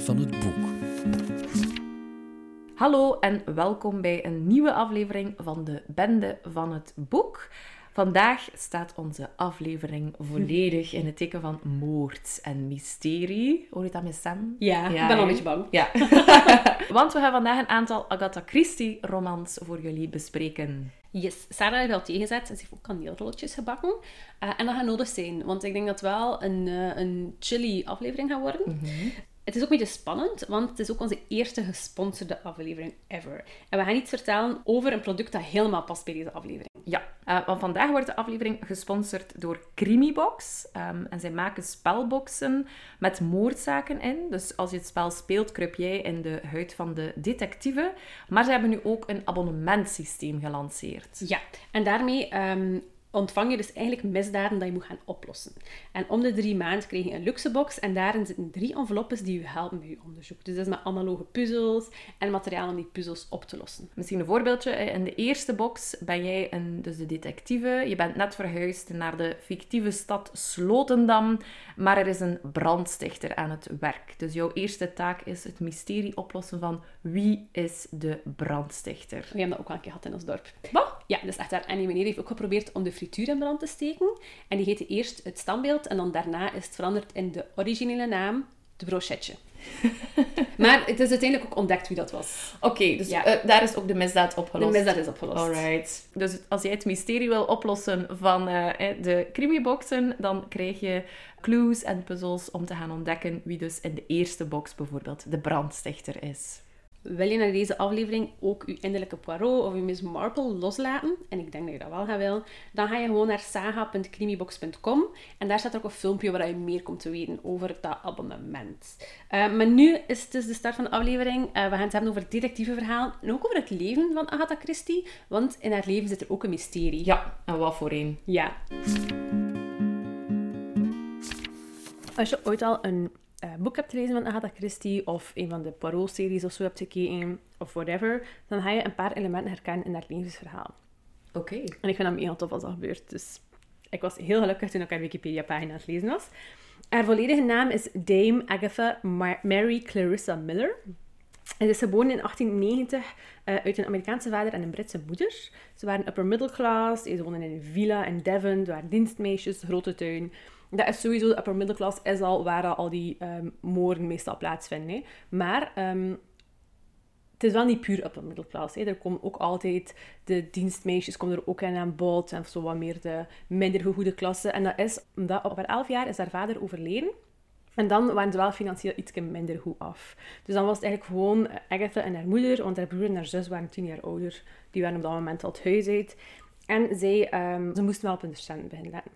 van het boek. Hallo en welkom bij een nieuwe aflevering van de Bende van het Boek. Vandaag staat onze aflevering volledig in het teken van moord en mysterie. Hoor je dat met Sam? Ja, ik ben al een beetje bang. Ja. Want we gaan vandaag een aantal Agatha Christie romans voor jullie bespreken. Yes, Sarah heeft al tegengezet en ze heeft ook kaneelrolletjes gebakken. Uh, en dat gaat nodig zijn, want ik denk dat het wel een, uh, een chilly aflevering gaat worden. Het is ook een beetje spannend, want het is ook onze eerste gesponsorde aflevering ever. En we gaan iets vertellen over een product dat helemaal past bij deze aflevering. Ja, uh, want vandaag wordt de aflevering gesponsord door Crimibox. Um, en zij maken spelboxen met moordzaken in. Dus als je het spel speelt, kruip jij in de huid van de detectieve. Maar ze hebben nu ook een abonnementsysteem gelanceerd. Ja, en daarmee um, ontvang je dus eigenlijk misdaden dat je moet gaan oplossen. En om de drie maanden krijg je een luxe box en daarin zitten drie enveloppes die je helpen bij je onderzoek. Dus dat is met analoge puzzels en materiaal om die puzzels op te lossen. Misschien een voorbeeldje. In de eerste box ben jij een, dus de detectieve. Je bent net verhuisd naar de fictieve stad Slotendam, maar er is een brandstichter aan het werk. Dus jouw eerste taak is het mysterie oplossen van wie is de brandstichter. We hebben dat ook al een keer gehad in ons dorp. Wat? Ja, dus echt daar. En die meneer heeft ook geprobeerd om de frituur in brand te steken. En die heette eerst het standbeeld en dan daarna is het veranderd in de originele naam, de brochetje. maar het is uiteindelijk ook ontdekt wie dat was. Oké, okay, dus ja. uh, daar is ook de misdaad opgelost. De misdaad is opgelost. Alright. Dus als jij het mysterie wil oplossen van uh, de crimiboxen, dan krijg je clues en puzzels om te gaan ontdekken wie dus in de eerste box bijvoorbeeld de brandstichter is. Wil je naar deze aflevering ook je innerlijke Poirot of je Miss Marple loslaten? En ik denk dat je dat wel gaat willen. Dan ga je gewoon naar saga.crimibox.com en daar staat ook een filmpje waar je meer komt te weten over dat abonnement. Uh, maar nu is het dus de start van de aflevering. Uh, we gaan het hebben over detectieve verhalen en ook over het leven van Agatha Christie. Want in haar leven zit er ook een mysterie. Ja, en wat voor een? Ja. Als je ooit al een uh, boek hebt gelezen van Agatha Christie of een van de Poirot-series of zo hebt gekeken of whatever, dan ga je een paar elementen herkennen in haar levensverhaal. Oké. Okay. En ik vind dat mega tof als dat gebeurt. Dus ik was heel gelukkig toen ik haar Wikipedia-pagina aan het lezen was. Haar volledige naam is Dame Agatha Mary Clarissa Miller. Ze is geboren in 1890 uh, uit een Amerikaanse vader en een Britse moeder. Ze waren upper middle class, ze woonden in een villa in Devon, er waren dienstmeisjes, grote tuin dat is sowieso de upper middle class, is al waar al die um, moorden meestal plaatsvinden. Maar um, het is wel niet puur upper middle class. Hè. Er komen ook altijd de dienstmeisjes komen er ook in aan bod en zo wat meer de minder gegoede klasse. En dat is omdat op haar elf jaar is haar vader overleden. En dan waren ze wel financieel iets minder goed af. Dus dan was het eigenlijk gewoon Agatha en haar moeder, want haar broer en haar zus waren tien jaar ouder. Die waren op dat moment al het huis uit. En zij, um, ze moesten wel op hun cent beginnen letten.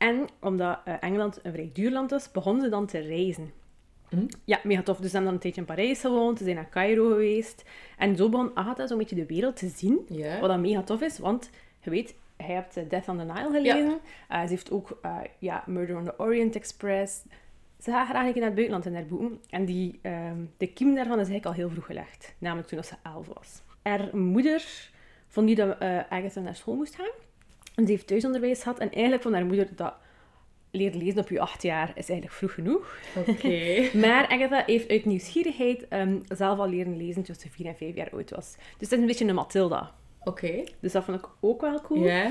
En omdat uh, Engeland een vrij duur land is, begonnen ze dan te reizen. Hm? Ja, mega tof. Dus ze hebben dan een tijdje in Parijs gewoond, ze zijn naar Cairo geweest. En zo begon Agatha zo'n beetje de wereld te zien. Yeah. Wat dan mega tof is, want je weet, hij hebt uh, Death on the Nile gelezen. Ja. Uh, ze heeft ook uh, ja, Murder on the Orient Express. Ze gaat graag naar het buitenland in haar boeken. En die, ehm, de kiem daarvan is eigenlijk al heel vroeg gelegd. Namelijk toen ze elf was. Haar moeder vond niet dat Agatha naar school moest gaan. En ze heeft thuisonderwijs gehad. En eigenlijk van haar moeder dat leren lezen op je acht jaar is eigenlijk vroeg genoeg. Oké. maar Agatha heeft uit nieuwsgierigheid um, zelf al leren lezen toen ze vier en vijf jaar oud was. Dus dat is een beetje een Matilda. Oké. Okay. Dus dat vond ik ook wel cool. Yeah.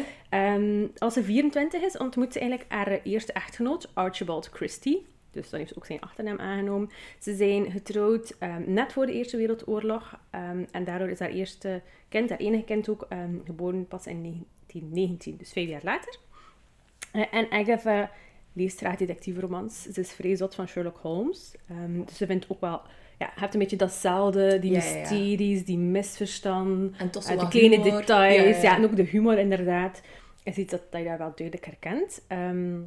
Um, als ze 24 is, ontmoet ze eigenlijk haar eerste echtgenoot, Archibald Christie. Dus dan heeft ze ook zijn achternaam aangenomen. Ze zijn getrouwd um, net voor de Eerste Wereldoorlog. En daardoor is haar eerste kind, haar enige kind ook, geboren pas in 1919, dus vijf jaar later. Uh, en Agatha leest graag detectieve romans. Ze is vrij zot van Sherlock Holmes. dus ze vindt ook wel... Ja, hebt een beetje datzelfde, die Ja, mysteries, ja, die misverstanden, En toch uh, de kleine humor. details. Ja, en ook de humor inderdaad. Is iets dat, dat je daar wel duidelijk herkent. Ehm,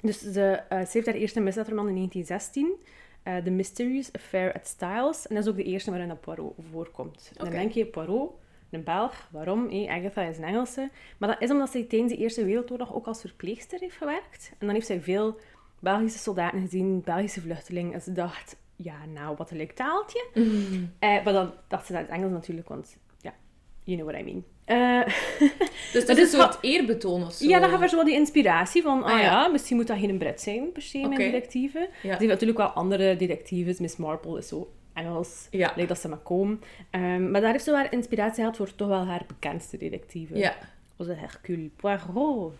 dus ze, uh, ze heeft haar eerste misdaadroman in 1916. eh, The Mysterious Affair at Styles. En dat is ook de eerste waarin dat Poirot voorkomt. En dan denk je, Poirot, een Belg, waarom? Eh, Agatha is een Engelse. Maar dat is omdat zij tijdens de Eerste Wereldoorlog ook als verpleegster heeft gewerkt. En dan heeft zij veel Belgische soldaten gezien, Belgische vluchtelingen. En ze dacht, ja, nou, wat een leuk taaltje. Mm. Eh, maar dan dacht ze in het Engels natuurlijk, want ja, you know what I mean. Eh, Dus Dat is is een soort eerbetoon of zo. ja, dan hebben we zo die inspiratie van, ah Ah, ja. ja. misschien moet dat geen Brit zijn, per se, mijn Oké. detectieve. Ja. Zijn natuurlijk wel andere detectives. Miss Marple is zo Engels. Ja. Lijkt dat ze maar komen. Ehm, maar daar heeft ze wel inspiratie gehad voor toch wel haar bekendste detectieve. Ja. Onze Hercule Poirot.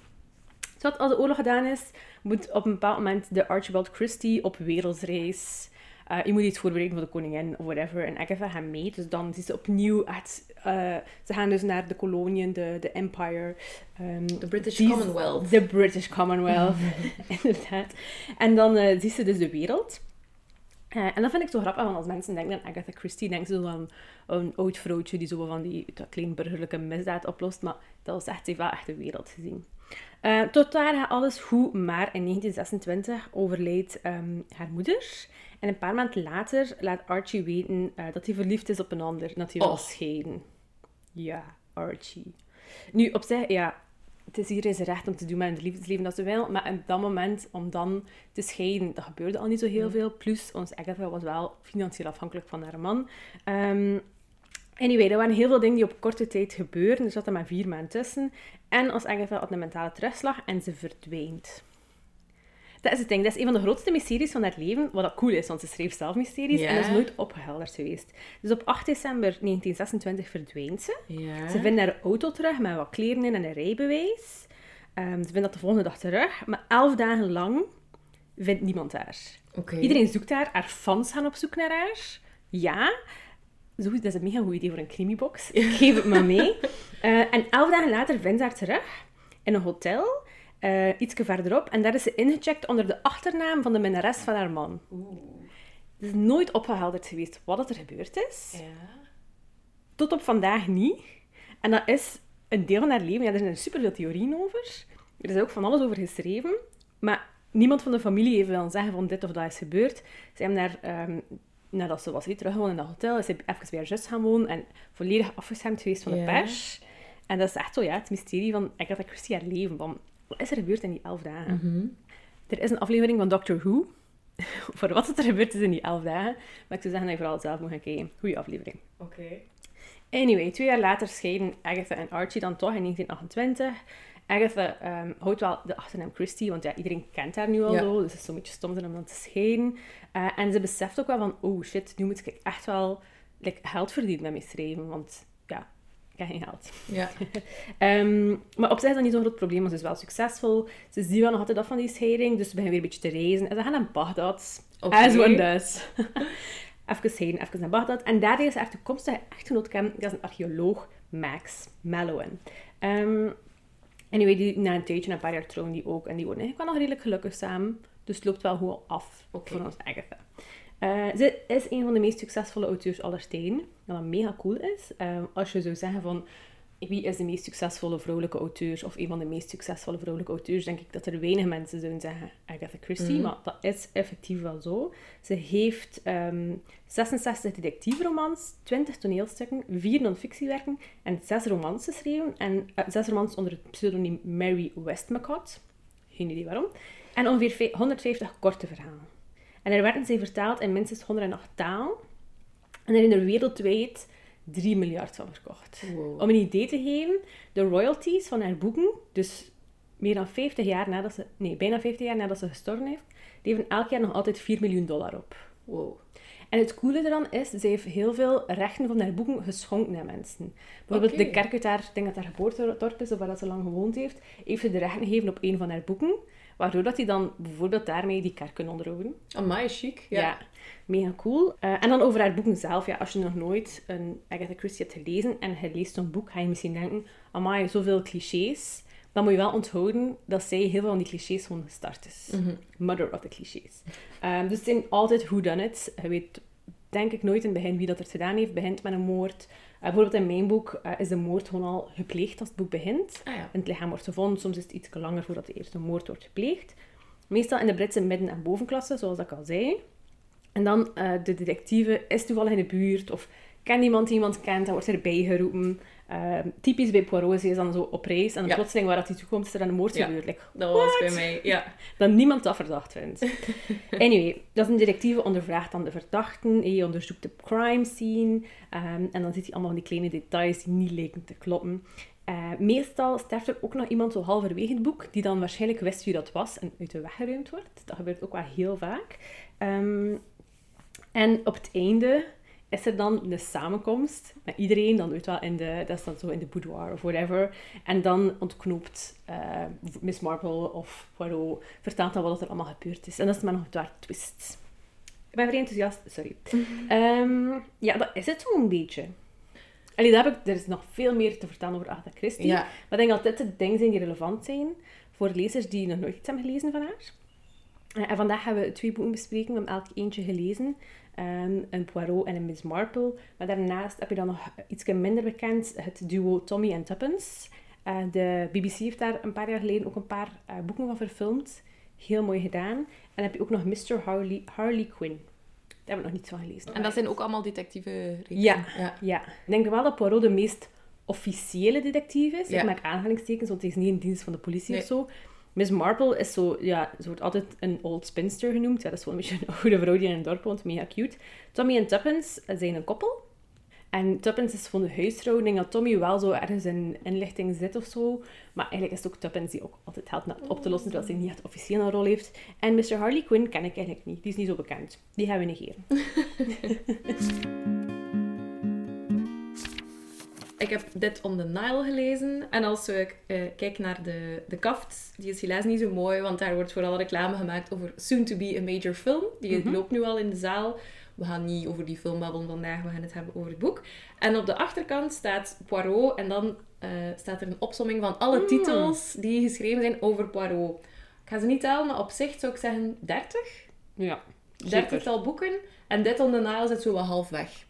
Zodat als de oorlog gedaan is, moet op een bepaald moment de Archibald Christie op wereldreis. Eh, je moet iets voorbereiden voor de koningin of whatever. En Agatha gaat mee. Dus dan is ze opnieuw echt... eh, ze gaan dus naar de koloniën, de, de empire. ehm, De British die- Commonwealth. De British Commonwealth, inderdaad. En dan eh ziet ze dus de wereld. Eh, en dat vind ik zo grappig, want als mensen denken aan Agatha Christie, denken ze zo aan een oud vrouwtje die zo van die dat klein burgerlijke misdaad oplost. Maar dat was echt, heeft wel echt de wereld gezien. Eh, tot daar gaat alles goed, maar in 1926 overlijdt ehm, haar moeder. En een paar maanden later laat Archie weten eh, dat hij verliefd is op een ander. en Dat hij wil Oh. scheiden. Ja, Archie. Nu, op zich, ja, het is hier zijn recht om te doen met het liefdesleven dat ze wil. Maar op dat moment, om dan te scheiden, dat gebeurde al niet zo heel veel. Plus, ons Agatha was wel financieel afhankelijk van haar man. Ehm, anyway, er waren heel veel dingen die op korte tijd gebeurden. Er zat er maar vier maanden tussen. En als Agatha had een mentale terugslag en ze verdwijnt. Dat is het ding. Dat is een van de grootste mysteries van haar leven. Wat dat cool is, want ze schreef zelf mysteries. Ja. En dat is nooit opgehelderd geweest. Dus op 8 december 1926 verdwijnt ze. Ja. Ze vinden haar auto terug met wat kleren in en een rijbewijs. Ehm, ze vinden dat de volgende dag terug. Maar elf dagen lang vindt niemand haar. Iedereen zoekt haar. Haar fans gaan op zoek naar haar. Ja. Zo, dat is een mega goed idee voor een crimibox. Ik geef het maar mee. Eh, en elf dagen later vindt ze haar terug in een hotel. Ietsje verderop. En daar is ze ingecheckt onder de achternaam van de minnares van haar man. Oeh. Het is nooit opgehelderd geweest wat er gebeurd is. Ja. Tot op vandaag niet. En dat is een deel van haar leven. Ja, er zijn superveel theorieën over. Er is ook van alles over geschreven. Maar niemand van de familie heeft willen zeggen van dit of dat is gebeurd. Ze hebben daar, nadat ze was hier teruggewoond in dat hotel, is ze even bij haar zus gaan wonen en volledig afgeschermd geweest van de Ja. pers. En dat is echt zo, ja, het mysterie van Agatha Christie haar leven. Van, wat is er gebeurd in die elf dagen? Mhm. Er is een aflevering van Doctor Who, voor wat er gebeurd is in die elf dagen. Maar ik zou zeggen dat je vooral zelf moet gaan kijken. Goeie aflevering. Oké. Anyway, twee jaar later scheiden Agatha en Archie dan toch in 1928. Agatha ehm, houdt wel de achternaam Christie, want ja, iedereen kent haar nu al Ja. zo. Dus het is zo'n beetje stom om dan te scheiden. Eh, en ze beseft ook wel van, oh shit, nu moet ik echt wel like, geld verdienen met mijn schrijven. Want ja, geen geld. Ja. Ehm, maar op zich is dat niet zo'n groot probleem, want ze is wel succesvol. Ze zien wel nog altijd af van die scheiding, dus ze beginnen weer een beetje te reizen. En ze gaan naar Baghdad. Oké. As one does. even scheiden, even naar Baghdad. En daar is haar toekomstige echtgenoot kennen. Dat is een archeoloog, Max Mallowan. Ehm anyway, die, na een tijdje, na een paar jaar trouwen die ook. En die worden eigenlijk wel nog redelijk gelukkig samen. Dus het loopt wel goed af Oké. voor ons Agatha. Eh, ze is een van de meest succesvolle auteurs aller tijden. Wat mega cool is. Ehm, als je zou zeggen van... Wie is de meest succesvolle vrouwelijke auteur? Of een van de meest succesvolle vrouwelijke auteurs? Denk ik dat er weinig mensen zouden zeggen Agatha Christie. Mhm. Maar dat is effectief wel zo. Ze heeft ehm 66 detectiveromans, 20 toneelstukken, 4 non-fictiewerken en 6 romans geschreven. En eh, 6 romans onder het pseudoniem Mary Westmacott. Geen idee waarom. En ongeveer ve- 150 korte verhalen. En er werden zij vertaald in minstens 108 talen. En er zijn er wereldwijd 3 miljard van verkocht. Wow. Om een idee te geven, de royalties van haar boeken, dus meer dan 50 jaar nadat ze, nee, bijna 50 jaar nadat ze gestorven heeft, leveren elk jaar nog altijd 4 miljoen dollar op. Wow. En het coole eraan is, ze heeft heel veel rechten van haar boeken geschonken aan mensen. Bijvoorbeeld de kerk uit haar, ik denk dat haar geboortedorp is, of waar dat ze lang gewoond heeft, heeft ze de rechten gegeven op een van haar boeken, waardoor dat hij dan bijvoorbeeld daarmee die kerk kan onderhouden. Amai, chic. Ja, Ja. mega cool. Eh, en dan over haar boeken zelf. Ja, als je nog nooit een Agatha Christie hebt gelezen en je leest zo'n boek, ga je misschien denken, amai, zoveel clichés. Dan moet je wel onthouden dat zij heel veel van die clichés gewoon gestart is. Mother of the clichés. Ehm, dus het zijn altijd whodunits. Je weet denk ik nooit in het begin wie dat er gedaan heeft. Begint met een moord. Eh, bijvoorbeeld in mijn boek eh, is de moord gewoon al gepleegd als het boek begint. Ah ja. En het lichaam wordt gevonden. Soms is het iets langer voordat de eerste moord wordt gepleegd. Meestal in de Britse midden- en bovenklasse, zoals ik al zei. En dan eh, de detectieve is toevallig in de buurt of kent iemand die iemand kent, dan wordt erbij geroepen. Ehm, typisch bij Poirot is dan zo op reis en dan Ja. plotseling waar dat hij toekomt is er dan een moord Ja. gebeurd. Like, Dat was bij mij, ja. dat niemand dat verdacht vindt. anyway, dat is een detectieve ondervraagt dan de verdachten. Hij onderzoekt de crime scene. ehm, en dan ziet hij allemaal van die kleine details die niet lijken te kloppen. Eh, meestal sterft er ook nog iemand zo halverwege het boek, die dan waarschijnlijk wist wie dat was en uit de weg geruimd wordt. Dat gebeurt ook wel heel vaak. Ehm, en op het einde is er dan een samenkomst met iedereen, dan weet wel in de, dat is dan zo in de boudoir of whatever. En dan ontknoopt eh, Miss Marple of Poirot, vertelt dan wat er allemaal gebeurd is. En dat is maar nog een twist. Ik ben vrij enthousiast, sorry. Ehm, ja, dat is het zo'n beetje. Allee, daar heb ik, er is nog veel meer te vertellen over Agatha Christie. Ja. Maar ik denk dat dit de dingen zijn die relevant zijn voor lezers die nog nooit iets hebben gelezen van haar. Eh, En vandaag gaan we twee boeken bespreken. We hebben elk eentje gelezen. Ehm, een Poirot en een Miss Marple. Maar daarnaast heb je dan nog iets minder bekend. Het duo Tommy en Tuppence. Eh, de BBC heeft daar een paar jaar geleden ook een paar eh, boeken van verfilmd. Heel mooi gedaan. En dan heb je ook nog Mr. Harley, Harley Quinn. Daar heb ik nog niets van gelezen. En dat zijn ook allemaal detectieve reeksen. Ja. ja. Ja, ik denk wel dat Poirot de meest officiële detectieve is. Ja. Ik maak aanhalingstekens, want hij is niet in dienst van de politie Nee. of zo. Miss Marple is zo, ja, ze wordt altijd een old spinster genoemd. Ja, dat is wel een beetje een oude vrouw die in een dorp woont, mega cute. Tommy en Tuppence zijn een koppel. En Tuppence is van de huisvrouw. Ik denk dat Tommy wel zo ergens in inlichting zit of zo. Maar eigenlijk is het ook Tuppence die ook altijd helpt op te lossen, terwijl ze niet echt officieel een rol heeft. En Mr. Harley Quinn ken ik eigenlijk niet. Die is niet zo bekend. Die gaan we negeren. Ik heb dit on the Nile gelezen. En als ik eh, kijk naar de, de kaft, die is helaas niet zo mooi, want daar wordt vooral reclame gemaakt over Soon to be a Major Film. Die Mhm. loopt nu al in de zaal. We gaan niet over die film babbelen vandaag, we gaan het hebben over het boek. En op de achterkant staat Poirot en dan eh, staat er een opsomming van alle Mm. titels die geschreven zijn over Poirot. Ik ga ze niet tellen, maar op zich zou ik zeggen 30. Ja, dertigtal boeken. En dit on the Nile zit zo wat half weg.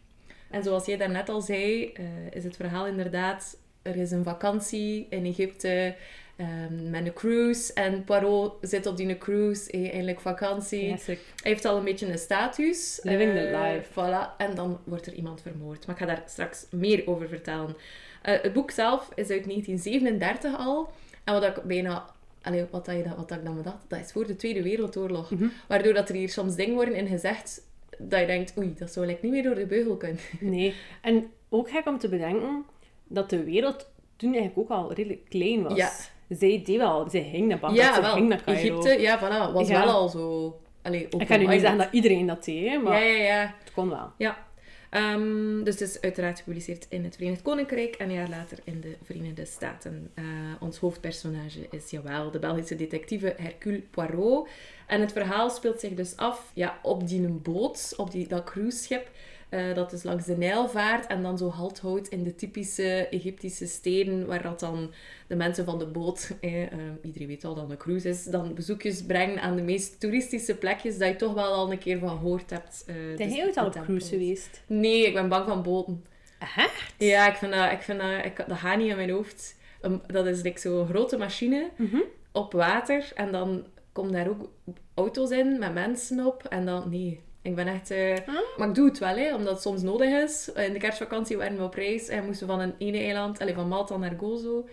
En zoals jij daarnet al zei, eh, is het verhaal inderdaad... Er is een vakantie in Egypte ehm, met een cruise. En Poirot zit op die cruise, eh, eindelijk vakantie. Classic. Hij heeft al een beetje een status. Living the Eh, life. Voilà. En dan wordt er iemand vermoord. Maar ik ga daar straks meer over vertellen. Het boek zelf is uit 1937 al. En wat ik bijna... Allee, wat, dat je, dat- wat ik dan bedacht, dat is voor de Tweede Wereldoorlog. Mhm. Waardoor dat er hier soms dingen worden in gezegd dat je denkt, oei, dat zou ik niet meer door de beugel kunnen. Nee. En ook gek om te bedenken dat de wereld toen eigenlijk ook al redelijk klein was. Ja. Zij deed wel, zij ging naar Bagdad, ja, zij ging naar Cairo. Egypte, ja, voilà, was Ja. wel al zo... Allee, Ik kan nu niet zeggen dat iedereen dat deed, maar Ja, ja, ja. het kon wel. Ja. Ehm, dus het is uiteraard gepubliceerd in het Verenigd Koninkrijk en een jaar later in de Verenigde Staten. Eh, ons hoofdpersonage is, jawel, de Belgische detectieve Hercule Poirot. En het verhaal speelt zich dus af ja, op die een boot, op die, dat cruiseschip. eh, dat dus langs de Nijl vaart en dan zo halt houdt in de typische Egyptische steden, waar dat dan de mensen van de boot, eh, eh, iedereen weet al dat een cruise is, dan bezoekjes brengen aan de meest toeristische plekjes dat je toch wel al een keer van gehoord hebt. eh, Ben dus jij al op cruise geweest? Nee, ik ben bang van boten. Echt? Ja, ik vind dat, ik vind dat, ik, dat gaat niet in mijn hoofd. Um, dat is like zo'n grote machine Mhm. op water en dan komen daar ook auto's in met mensen op en dan, nee. Ik ben echt... eh, Ah. Maar ik doe het wel, hè, omdat het soms nodig is. In de kerstvakantie waren we op reis en moesten we van een ene eiland, allez, van Malta naar Gozo.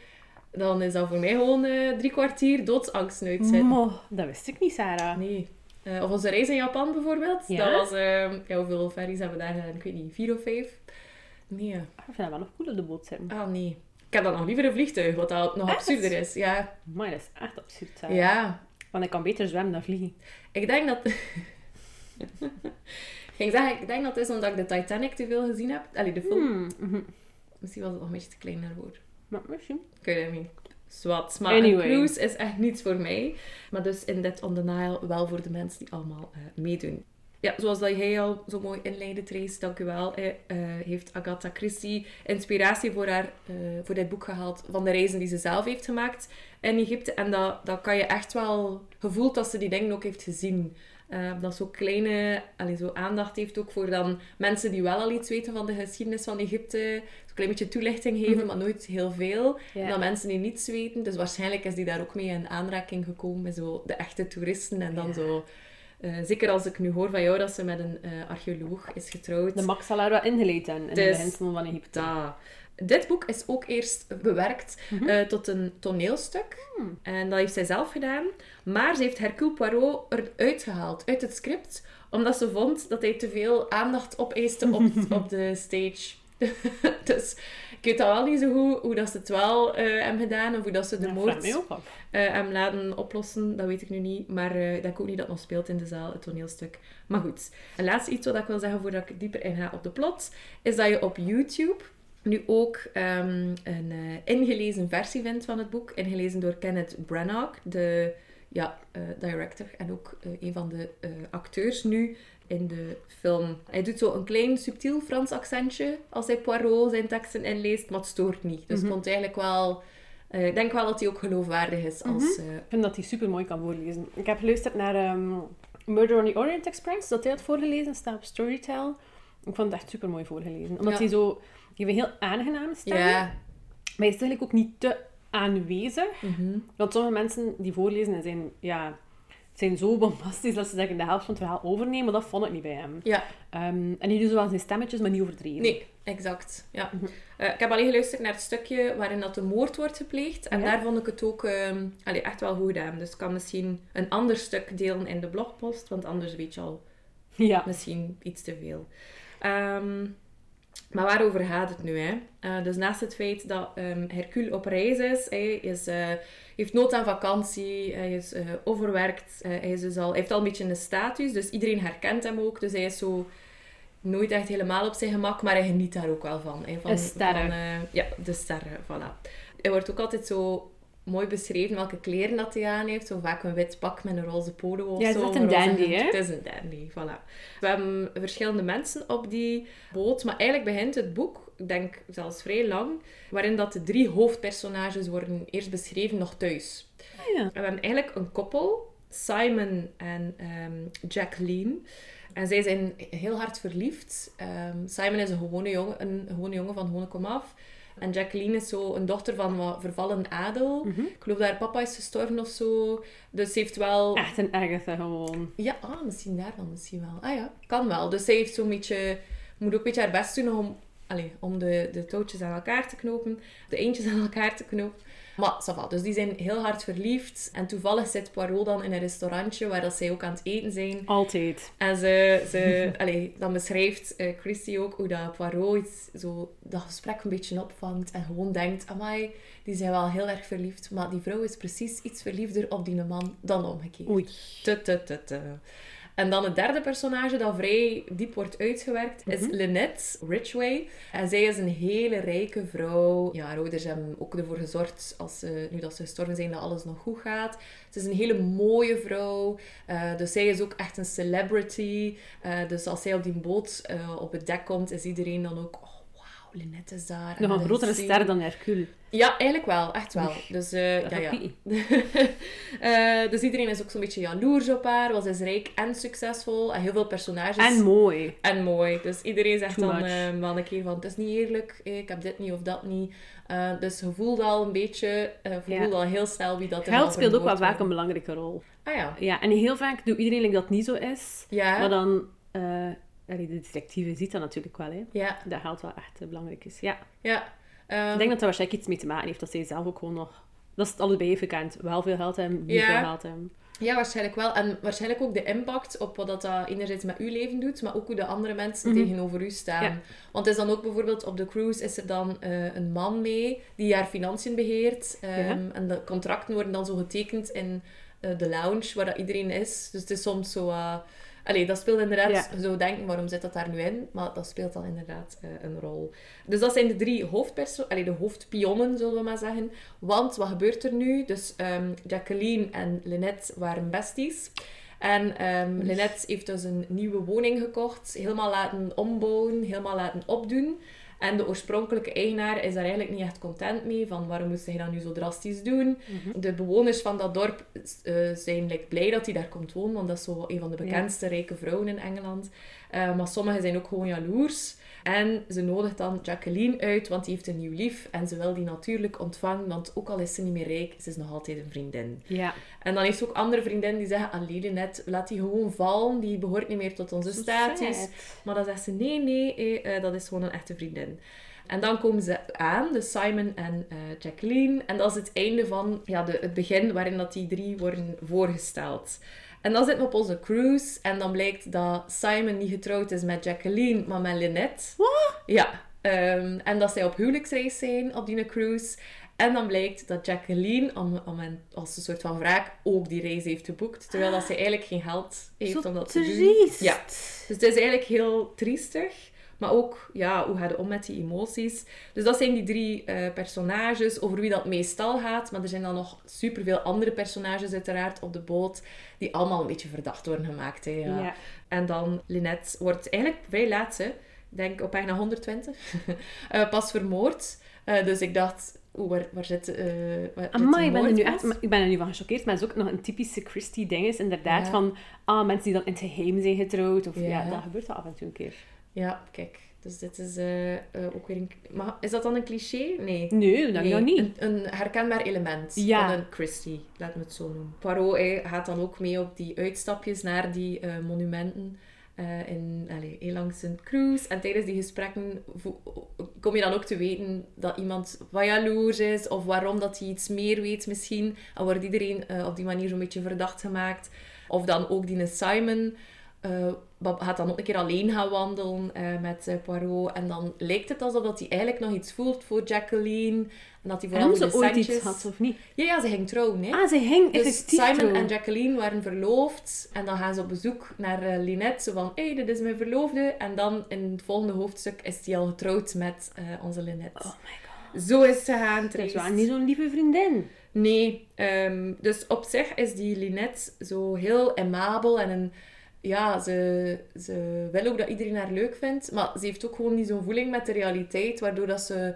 Dan is dat voor mij gewoon eh, drie kwartier doodsangst uitzitten. Mo, dat wist ik niet, Sarah. Nee. Eh, of onze reis in Japan bijvoorbeeld. Ja? Dat was... ja, hoeveel ferries hebben we daar gedaan? Ik weet niet, vier of vijf? Nee. Ik vind dat wel nog cool op de boot zitten. Ah, nee. Ik heb dan nog liever een vliegtuig, wat dat nog Echt? absurder is. Ja. Maar dat is echt absurd, Sarah. ja. Want ik kan beter zwemmen dan vliegen. Ik denk dat... ik ging zeggen, ik denk dat het is omdat ik de Titanic te veel gezien heb. Allee, de film. Hmm, mhm. Misschien was het nog een beetje te klein daarvoor. Maar misschien. Ik weet het niet. Zwat. Maar Anyway. een cruise is echt niets voor mij. Maar dus in Dead on the Nile wel voor de mensen die allemaal eh, meedoen. Ja, zoals dat jij al zo mooi inleidde, Trace, dank u wel. eh, heeft Agatha Christie inspiratie voor, haar, eh, voor dit boek gehaald van de reizen die ze zelf heeft gemaakt in Egypte. En dat, dat kan je echt wel gevoeld dat ze die dingen ook heeft gezien. Eh, dat zo kleine allee, zo aandacht heeft ook voor dan mensen die wel al iets weten van de geschiedenis van Egypte. Zo'n klein beetje toelichting geven, Mhm. maar nooit heel veel. Ja. Dan mensen die niets weten. Dus waarschijnlijk is die daar ook mee in aanraking gekomen met zo de echte toeristen. En dan Ja. zo... eh, zeker als ik nu hoor van jou dat ze met een eh, archeoloog is getrouwd. De Max zal haar ingeleid hebben in de Dus- beginselen van Egypte. Dat. dit boek is ook eerst bewerkt eh, tot een toneelstuk. Hmm. En dat heeft zij zelf gedaan. Maar ze heeft Hercule Poirot eruit gehaald, uit het script. Omdat ze vond dat hij te veel aandacht opeiste op, op de stage. dus ik weet al wel niet zo goed hoe dat ze het wel eh, hebben gedaan. Of hoe dat ze de Ja, moord eh, hem laten oplossen, dat weet ik nu niet. Maar eh, ik denk ook niet dat het nog speelt in de zaal, het toneelstuk. Maar goed. En laatste iets wat ik wil zeggen voordat ik dieper inga op de plot, is dat je op YouTube nu ook ehm, een ingelezen versie vindt van het boek. Ingelezen door Kenneth Branagh, de ja, director en ook eh, een van de acteurs nu in de film. Hij doet zo een klein subtiel Frans accentje als hij Poirot zijn teksten inleest, maar het stoort niet. Dus ik vond eigenlijk wel... eh, ik denk wel dat hij ook geloofwaardig is als... eh, Ik vind dat hij super mooi kan voorlezen. Ik heb geluisterd naar ehm, Murder on the Orient Express, dat hij had voorgelezen, staat op Storytel. Ik vond het echt super mooi voorgelezen. Omdat Ja. hij zo... Die heeft een heel aangename stem. ja. Maar hij is eigenlijk ook niet te aanwezig. Mhm. Want sommige mensen die voorlezen en zijn, ja, zijn zo bombastisch dat ze zeggen de helft van het verhaal overnemen. Dat vond ik niet bij hem. Ja, Ehm, en hij doet zo wel zijn stemmetjes, maar niet overdreven. nee, exact. Ja. Mhm. Eh, ik heb alleen geluisterd naar het stukje waarin dat de moord wordt gepleegd. En Ja. daar vond ik het ook ehm, allee, echt wel goed gedaan. Dus ik kan misschien een ander stuk delen in de blogpost, want anders weet je al Ja. misschien iets te veel. Ehm, maar waarover gaat het nu? Hè? Eh, dus naast het feit dat ehm, Hercule op reis is, hij is, eh, heeft nood aan vakantie, hij is eh, overwerkt, hij, is dus al, hij heeft al een beetje een status, dus iedereen herkent hem ook. Dus hij is zo nooit echt helemaal op zijn gemak, maar hij geniet daar ook wel van. Hè? van ja, de sterren, voilà. Hij wordt ook altijd zo mooi beschreven welke kleren dat hij aan heeft. Zo vaak een wit pak met een roze polo of Ja, het zo. is echt een dandy, hè? Het is een dandy, voilà. We hebben verschillende mensen op die boot, maar eigenlijk begint het boek, ik denk zelfs vrij lang, waarin dat de drie hoofdpersonages worden eerst beschreven nog thuis. ja. En we hebben eigenlijk een koppel, Simon en ehm, Jacqueline. En zij zijn heel hard verliefd. Ehm, Simon is een gewone jongen, een gewone jongen van gewone komaf. En Jacqueline is zo een dochter van wat vervallen adel. Mhm. Ik geloof dat haar papa is gestorven of zo. Dus ze heeft wel... Echt een Agatha gewoon. Ja, ah, misschien daarvan, misschien wel. Ah ja, kan wel. Dus zij heeft zo'n beetje... Moet ook een beetje haar best doen om, allee, om de, de touwtjes aan elkaar te knopen. De eentjes aan elkaar te knopen. Maar, ça. Dus die zijn heel hard verliefd. En toevallig zit Poirot dan in een restaurantje waar dat zij ook aan het eten zijn. Altijd. En ze, ze allee, dan beschrijft eh, Christy ook hoe dat Poirot iets, zo dat gesprek een beetje opvangt en gewoon denkt, amai, die zijn wel heel erg verliefd, maar die vrouw is precies iets verliefder op die man dan omgekeerd. Oei. Te, te, te, te. En dan het derde personage dat vrij diep wordt uitgewerkt is Lynette Ridgway. En zij is een hele rijke vrouw. Ja, haar ouders hebben ook ervoor gezorgd, als ze, nu dat ze gestorven zijn, dat alles nog goed gaat. Ze is een hele mooie vrouw. Eh, dus zij is ook echt een celebrity. Eh, dus als zij op die boot eh, op het dek komt, is iedereen dan ook... Oh, wauw, Lynette is daar. Nog een grotere ster dan Hercule. Ja, eigenlijk wel. Echt wel. Dus, eh, ja, ja. Eh, dus iedereen is ook zo'n beetje jaloers op haar. Want ze is rijk en succesvol. En heel veel personages. En mooi. En mooi. Dus iedereen zegt Too dan wel een keer van... Het is niet eerlijk. eh, Ik heb dit niet of dat niet. Dus je voelt al een beetje... je Ja. voelt al heel snel wie dat er Geld speelt ook wel vaak een belangrijke rol. Ah ja. Ja, en heel vaak doet iedereen like dat niet zo is. Ja. Maar dan... eh, allee, de detectieve ziet dat natuurlijk wel, hè. Ja. Dat geld wel echt eh, belangrijk is. Ja. Ja. Ehm, Ik denk dat dat waarschijnlijk iets mee te maken heeft. Dat zij zelf ook gewoon nog... Dat is het allebei even gekend. Wel veel geld hebben, niet Ja. veel geld hebben. Ja, waarschijnlijk wel. En waarschijnlijk ook de impact op wat dat, dat enerzijds met uw leven doet, maar ook hoe de andere mensen tegenover u staan. Ja. Want het is dan ook bijvoorbeeld op de cruise is er dan eh, een man mee die haar financiën beheert. Ehm, Ja. En de contracten worden dan zo getekend in eh, de lounge waar dat iedereen is. Dus het is soms zo... eh, Allee, dat speelt inderdaad... Ja. Zou denken, waarom zit dat daar nu in? Maar dat speelt dan inderdaad eh, een rol. Dus dat zijn de drie hoofdperso allee, de hoofdpionnen, zullen we maar zeggen. Want, wat gebeurt er nu? Dus ehm, Jacqueline en Lynette waren besties. En ehm Lynette heeft dus een nieuwe woning gekocht. Helemaal laten ombouwen, helemaal laten opdoen. En de oorspronkelijke eigenaar is daar eigenlijk niet echt content mee. Van waarom moest hij dat nu zo drastisch doen? De bewoners van dat dorp eh, zijn like, blij dat hij daar komt wonen. Want dat is zo een van de Ja. bekendste rijke vrouwen in Engeland. Eh, maar sommigen zijn ook gewoon jaloers. En ze nodigt dan Jacqueline uit, want die heeft een nieuw lief. En ze wil die natuurlijk ontvangen, want ook al is ze niet meer rijk, ze is nog altijd een vriendin. Ja. En dan heeft ze ook andere vriendinnen die zeggen, allee net, laat die gewoon vallen, die behoort niet meer tot onze Zo status. sad. Maar dan zegt ze, nee, nee, eh, eh, dat is gewoon een echte vriendin. En dan komen ze aan, dus Simon en eh, Jacqueline. En dat is het einde van ja, de, het begin waarin dat die drie worden voorgesteld. En dan zitten we op onze cruise en dan blijkt dat Simon niet getrouwd is met Jacqueline, maar met Lynette. Wat? Ja, ehm, en dat zij op huwelijksreis zijn op die cruise. En dan blijkt dat Jacqueline, om, om een, als een soort van wraak, ook die reis heeft geboekt. Terwijl dat zij eigenlijk geen geld heeft Zo om dat te doen. triest. Ja. Dus het is eigenlijk heel triestig. Maar ook, ja, hoe gaat het om met die emoties? Dus dat zijn die drie eh, personages over wie dat meestal gaat. Maar er zijn dan nog superveel andere personages uiteraard op de boot. Die allemaal een beetje verdacht worden gemaakt. Hè, ja. Ja. En dan Lynette wordt eigenlijk vrij laat, hè. Ik denk op pagina 120. eh, pas vermoord. Eh, dus ik dacht, oeh, waar, waar zit... eh waar, Amai, ik ben, er nu echt, ik ben er nu van gechoqueerd. Maar het is ook nog een typische Christie-ding. Is inderdaad Ja. van ah, mensen die dan in het geheim zijn getrouwd. Of, ja. Ja. dat gebeurt wel af en toe een keer. Ja, kijk. Dus dit is eh, eh, ook weer een... Maar is dat dan een cliché? Nee. Nee, dat Nee, nog niet. Een, een herkenbaar element Ja. van een Christie, laten we het zo noemen. Poirot hij gaat dan ook mee op die uitstapjes naar die eh, monumenten in, allez, heel langs een cruise. En tijdens die gesprekken kom je dan ook te weten dat iemand wat jaloers is, of waarom dat hij iets meer weet misschien. En wordt iedereen op die manier zo'n beetje verdacht gemaakt. Of dan ook die Simon Bab gaat dan ook een keer alleen gaan wandelen eh, met eh, Poirot. En dan lijkt het alsof dat hij eigenlijk nog iets voelt voor Jacqueline. En dat hij vooral ze ooit iets gehad of niet? Ja, ja, ze ging trouwen, hè. Ah, ze hing dus Simon en Jacqueline waren verloofd. En dan gaan ze op bezoek naar eh Lynette. Zo van, hé, hey, dit is mijn verloofde. En dan in het volgende hoofdstuk is hij al getrouwd met eh, onze Lynette. Oh my god. Zo is het gegaan, Dat is niet zo'n lieve vriendin. Nee, ehm, dus op zich is die Linette zo heel aimabel en een, ja, ze, ze wil ook dat iedereen haar leuk vindt, maar ze heeft ook gewoon niet zo'n voeling met de realiteit, waardoor dat ze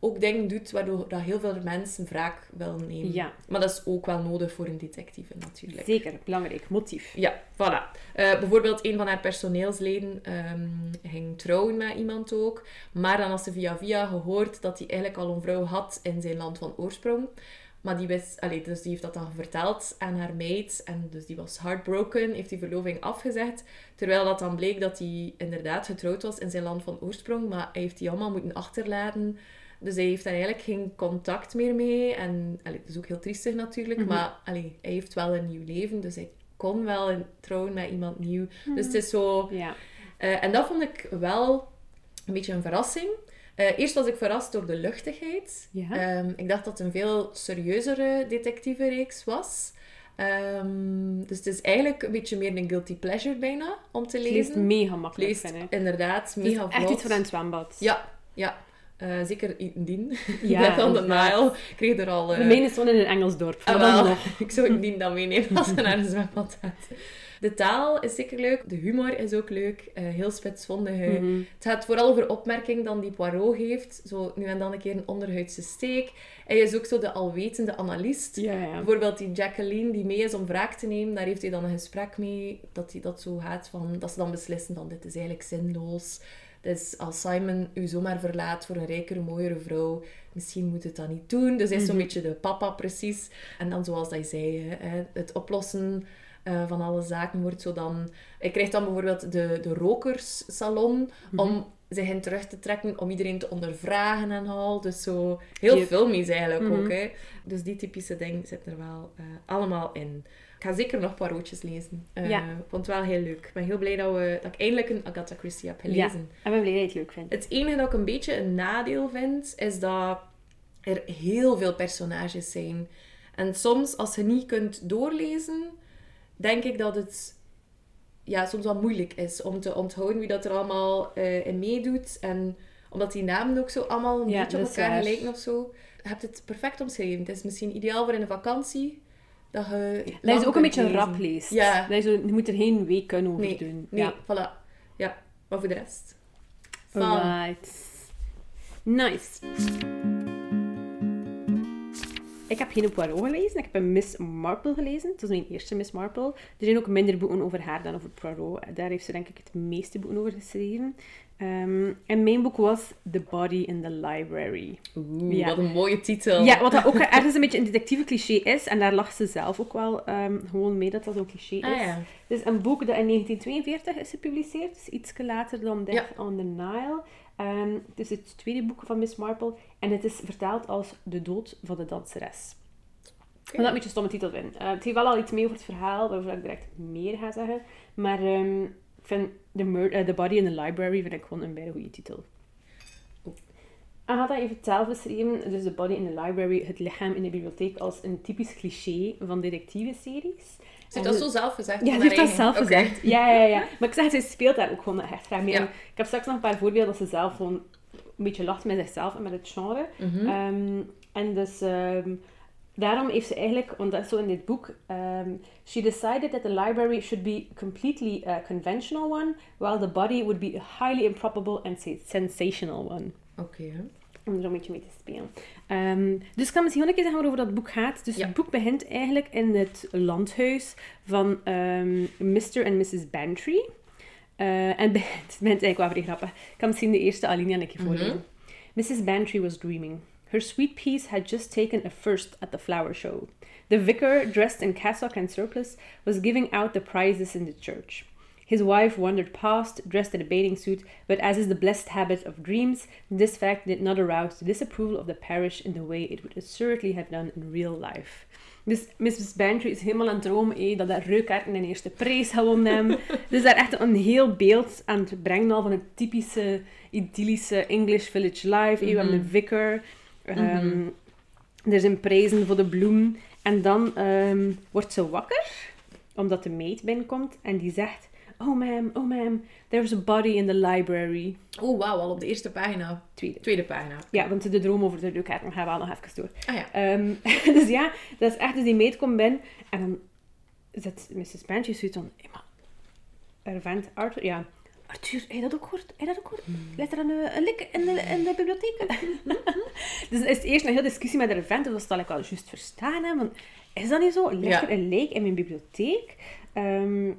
ook dingen doet waardoor dat heel veel mensen wraak willen nemen. Ja. Maar dat is ook wel nodig voor een detectieve natuurlijk. Zeker, belangrijk. Motief. Ja, voilà. Eh, bijvoorbeeld een van haar personeelsleden ehm, ging trouwen met iemand ook. Maar dan had ze via via gehoord dat hij eigenlijk al een vrouw had in zijn land van oorsprong. Maar die wist, allee, dus die heeft dat dan verteld aan haar meid. En dus die was heartbroken, heeft die verloving afgezegd. Terwijl dat dan bleek dat hij inderdaad getrouwd was in zijn land van oorsprong. Maar hij heeft die allemaal moeten achterlaten. Dus hij heeft daar eigenlijk geen contact meer mee. En allee, dat is ook heel triestig natuurlijk. Maar allee, hij heeft wel een nieuw leven. Dus hij kon wel een- trouwen met iemand nieuw. Dus het is zo... Ja. eh, en dat vond ik wel een beetje een verrassing. Eh, eerst was ik verrast door de luchtigheid. Ja. Ehm, ik dacht dat het een veel serieuzere detectivereeks was. Ehm, dus het is eigenlijk een beetje meer een guilty pleasure bijna, om te Het leest lezen. mega Het makkelijk, leest vind ik. inderdaad Het mega is echt vlot. iets voor een zwembad. Ja, ja. Eh, zeker indien. Ja, Net aan de. Nile. Kreeg er al... De mijne is gewoon in een Engels dorp. Dan nog. Ik zou indien dat meenemen als je naar een zwembad gaat. De taal is zeker leuk. De humor is ook leuk. Eh, heel spitsvondig. eh. Mhm. Het gaat vooral over opmerking dan die Poirot heeft. Zo nu en dan een keer een onderhuidse steek. Hij is ook zo de alwetende analist. Ja, ja. Bijvoorbeeld die Jacqueline die mee is om wraak te nemen. Daar heeft hij dan een gesprek mee. Dat hij dat zo gaat van... Dat ze dan beslissen van dit is eigenlijk zinloos. Dus als Simon u zomaar verlaat voor een rijkere, mooiere vrouw, misschien moet het dat niet doen. Dus hij is zo'n Mhm. beetje de papa precies. En dan zoals je zei, hè, het oplossen eh, van alle zaken wordt zo dan... Hij krijgt dan bijvoorbeeld de, de rokerssalon Mhm. om zich in terug te trekken, om iedereen te ondervragen en al. Dus zo heel Yep. filmisch eigenlijk Mhm. ook. Hè. Dus die typische dingen zitten er wel eh, allemaal in. Ik ga zeker nog parootjes lezen. Eh, Ja. Ik vond het wel heel leuk. Ik ben heel blij dat, we, dat ik eindelijk een Agatha Christie heb gelezen. En ben blij dat je het leuk vindt. Het enige dat ik een beetje een nadeel vind, is dat er heel veel personages zijn. En soms, als je niet kunt doorlezen, denk ik dat het ja, soms wel moeilijk is om te onthouden wie dat er allemaal eh, in meedoet. En omdat die namen ook zo allemaal een Ja, beetje op elkaar waar. gelijken of zo. Je hebt het perfect omschreven. Het is misschien ideaal voor in de vakantie. Dat je, Dat je ook een beetje lezen. rap leest. Ja. Dat je, moet er geen week kunnen over Nee, doen. nee, Ja. voilà. Ja, maar voor de rest. Fun. Alright. Nice. Ik heb geen Poirot gelezen. Ik heb een Miss Marple gelezen. Het was mijn eerste Miss Marple. Er zijn ook minder boeken over haar dan over Poirot. Daar heeft ze denk ik het meeste boeken over geschreven. Ehm, en mijn boek was The Body in the Library. Oeh, Ja. wat een mooie titel. Ja, wat dat ook ergens een beetje een detectieve cliché is. En daar lag ze zelf ook wel ehm, gewoon mee dat dat zo'n cliché is. Ah ja. Het is een boek dat in 1942 is gepubliceerd. Dus iets later dan Death Ja. on the Nile. Ehm, het is het tweede boek van Miss Marple. En het is vertaald als De dood van de danseres. Ik vind dat een beetje een stomme titel vind. Eh, het heeft wel al iets mee over het verhaal, waarover ik direct meer ga zeggen. Maar ehm, ik vind the, eh, the Body in the Library vind ik gewoon een bijna goede titel. Agatha heeft het zelf beschreven, dus The Body in the Library, het lichaam in de bibliotheek, als een typisch cliché van detective-series. Ze heeft dat zo zelf gezegd? Ja, ze heeft dat zelf gezegd. Ja, ja, ja. Maar ik zeg, ze speelt daar ook gewoon echt graag mee. Ja. Ik heb straks nog een paar voorbeelden dat ze zelf gewoon een beetje lacht met zichzelf en met het genre. Mhm. Ehm, en dus ehm, daarom heeft ze eigenlijk, want dat is zo in dit boek, ehm, she decided that the library should be completely a conventional one, while the body would be a highly improbable and sensational one. Oké. hè. Om er een beetje mee te spelen. Ehm, dus ik kan misschien wel een keer zeggen waarover dat boek gaat. Dus Ja. het boek begint eigenlijk in het landhuis van ehm, Mr. en Mrs. Bantry. Eh, en het begint eigenlijk wel vrij grappig. Ik kan misschien de eerste alinea een keer voorlezen. Mrs. Bantry was dreaming. Her sweet peas had just taken a first at the flower show. The vicar, dressed in cassock and surplice, was giving out the prizes in the church. His wife wandered past, dressed in a bathing suit, but as is the blessed habit of dreams, this fact did not arouse the disapproval of the parish in the way it would assuredly have done in real life. Dus Mrs. Bantry is helemaal aan het dromen eh, dat dat Reukaarten een eerste prijs gewonnen hebben. dus daar echt een heel beeld aan het brengen al van het typische, idyllische English village life. We hebben een vicar. ehm, Er zijn prijzen voor de bloem. En dan ehm, wordt ze wakker, omdat de maid binnenkomt. En die zegt... Oh ma'am, oh ma'am, there's a body in the library. Oh, wauw, al op de eerste pagina. Tweede. Tweede pagina. Ja, want de droom over de Reukaarten gaan we nog even door. Ah ja. Ehm, dus ja, dat is echt, dus die meid komt binnen en dan zet Mrs. Bantry zoiets van, hey, maar, er vent Arthur, ja, Arthur, heb je dat ook gehoord? Heb je dat ook gehoord? Ligt er een, eh, een lik in de, in de bibliotheek? dus is het eerst een hele discussie met de vent, of dat zal ik wel juist verstaan, hè, want is dat niet zo? Ligt Ja. er een lijk in mijn bibliotheek? Ehm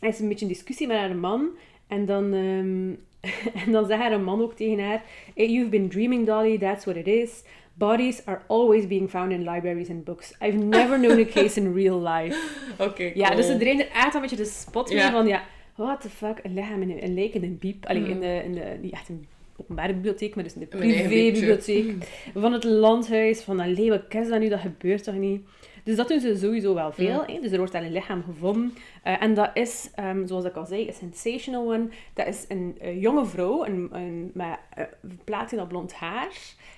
er is een beetje een discussie met haar man en dan... ehm, en dan zegt haar man ook tegen haar: "Hey, You've been dreaming, Dolly, that's what it is. Bodies are always being found in libraries and books. I've never known a case in real life. Oké, Ja, dus ze dreef er echt een beetje de spot mee van: ja, what the fuck, een lichaam in een, een lijk in een biep. Allee, Mm. in, de, in de, niet echt een openbare bibliotheek, maar dus in de privébibliotheek van het landhuis. Van, allee, wat is dat nu? Dat gebeurt toch niet? Dus dat doen ze sowieso wel veel. hè. Dus er wordt daar een lichaam gevonden. Eh, en dat is, ehm, zoals ik al zei, een sensational one. Dat is een eh, jonge vrouw een, een, met uh, platina blond haar.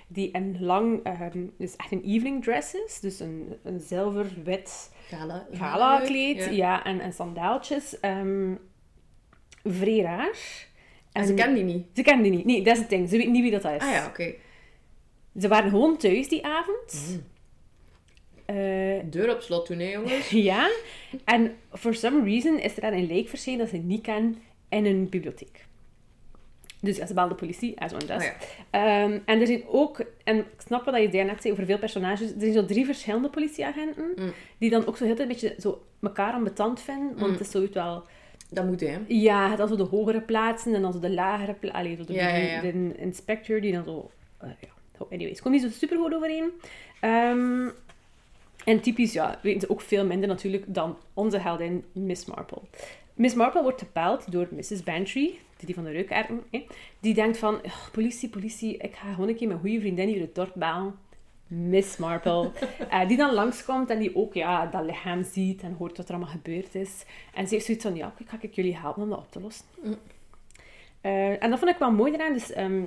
Die een lang, ehm, dus echt een evening dress is. Dus een, een zilver-wit Gala. gala kleed. Ja. Ja. en, en sandaaltjes. ehm vrij raar. En ze kent die niet. Ze kennen die niet. Nee, dat is het ding. Ze weten niet wie dat is. Ah ja, oké. Ze waren gewoon thuis die avond. Mm. Eh, Deur op slot toen, hè, jongens. ja. En for some reason is er dan een lijk verschenen dat ze niet kennen in een bibliotheek. Dus ze belde de politie, as one does. Oh ja. Ehm, en er zijn ook, en ik snap wat je daarnet zei over veel personages, er zijn zo drie verschillende politieagenten, Mm. die dan ook zo heel een beetje zo elkaar ambetant vinden, want Mm. het is zoiets wel... Dat moet, hè. Ja, het zo de hogere plaatsen en dan zo de lagere plaatsen. Allee, zo de, Ja, ja, ja. de inspector die dan zo... eh, ja, Zo, anyways, komt niet zo super goed overeen. Ehm, en typisch, ja, weten ze ook veel minder natuurlijk dan onze heldin Miss Marple. Miss Marple wordt gebeld door Mrs. Bantry, die van de reukaarten, hè, die denkt van, "Ugh, politie, politie, ik ga gewoon een keer mijn goede vriendin hier het dorp bellen. Miss Marple. Eh, die dan langskomt en die ook ja, dat lichaam ziet en hoort wat er allemaal gebeurd is. En ze heeft zoiets van, ja, oké, ga ik jullie helpen om dat op te lossen. Mm. Eh, en dat vond ik wel mooi eraan. Dus, ehm,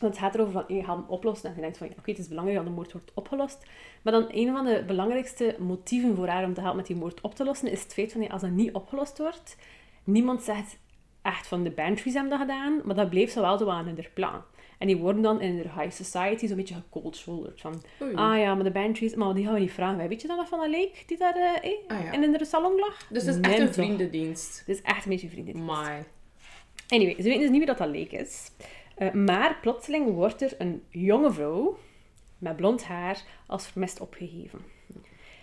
want het gaat erover van, je gaat hem oplossen. En je denkt van, oké, het is belangrijk dat de moord wordt opgelost. Maar dan een van de belangrijkste motieven voor haar om te helpen met die moord op te lossen, is het feit van, als dat niet opgelost wordt, niemand zegt echt van de Bantries hebben dat gedaan, maar dat bleef zo wel zo aan in haar plan. En die worden dan in de high society zo'n beetje gecold-shouldered. Van, Oei. ah ja, maar de Bantries, maar die gaan we niet vragen. Weet je dan nog van dat leek die daar eh, Ah, ja. in, de salon lag? Dus het is echt een vriendendienst. Het is echt een beetje vrienden. My. Anyway, ze weten dus niet wie dat, dat leek is. Eh, maar plotseling wordt er een jonge vrouw met blond haar als vermist opgegeven.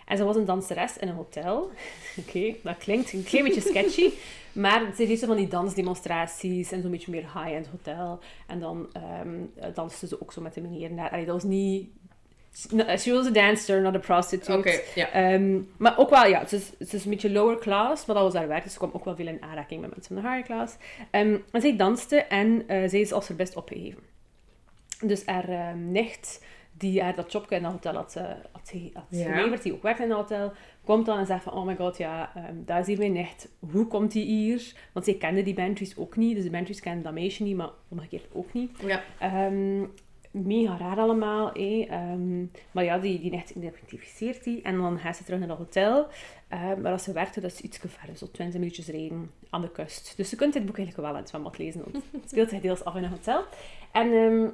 En ze was een danseres in een hotel. Oké, dat klinkt een klein beetje sketchy. Maar ze deed zo van die dansdemonstraties en zo'n beetje meer high-end hotel. En dan danste ze ook zo met de meneer daar. Allee, dat was niet... She was a dancer, not a prostitute. Oké. Ehm, maar ook wel, ja, het is, het is een beetje lower class, maar dat was haar werk, dus ze kwam ook wel veel in aanraking met mensen van de higher class. Ehm, en zij danste en eh, zij is als haar best opgegeven. Dus haar ehm, nicht, die haar dat jobje in het hotel had, eh, had, had geleverd, die ook werkte in het hotel, komt dan en zegt van, oh my god, ja, daar is hier mijn nicht. Hoe komt die hier? Want zij kende die Bantries ook niet, dus de Bantries kenden dat meisje niet, maar omgekeerd ook niet. ja. Mega raar allemaal. eh. Ehm, maar ja, die, die nicht identificeert die. En dan gaat ze terug naar het hotel. Ehm, maar als ze werkte, dat is iets verder. Zo 20 minuutjes rijden aan de kust. Dus je kunt dit boek eigenlijk wel in het zwembad lezen. Het speelt zich deels af in een hotel. En ehm,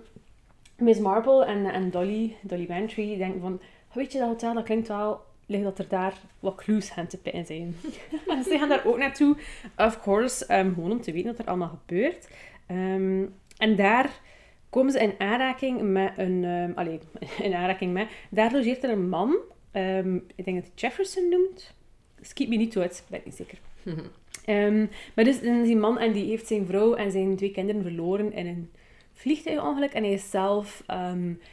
Miss Marple en, en Dolly, Dolly Bantry, denken van... Weet je, dat hotel, dat klinkt wel... Ligt dat er daar wat clues gaan te pinnen zijn. en ze gaan daar ook naartoe. Of course, gewoon om te weten wat er allemaal gebeurt. En daar komen ze in aanraking met een... ehm allee, in aanraking met... Daar logeert er een man. ehm, ik denk dat hij Jefferson noemt. Skeet me niet uit, ben ik niet zeker. Ehm, maar dus dan is die man en die heeft zijn vrouw en zijn twee kinderen verloren in een vliegtuigongeluk. En hij is zelf...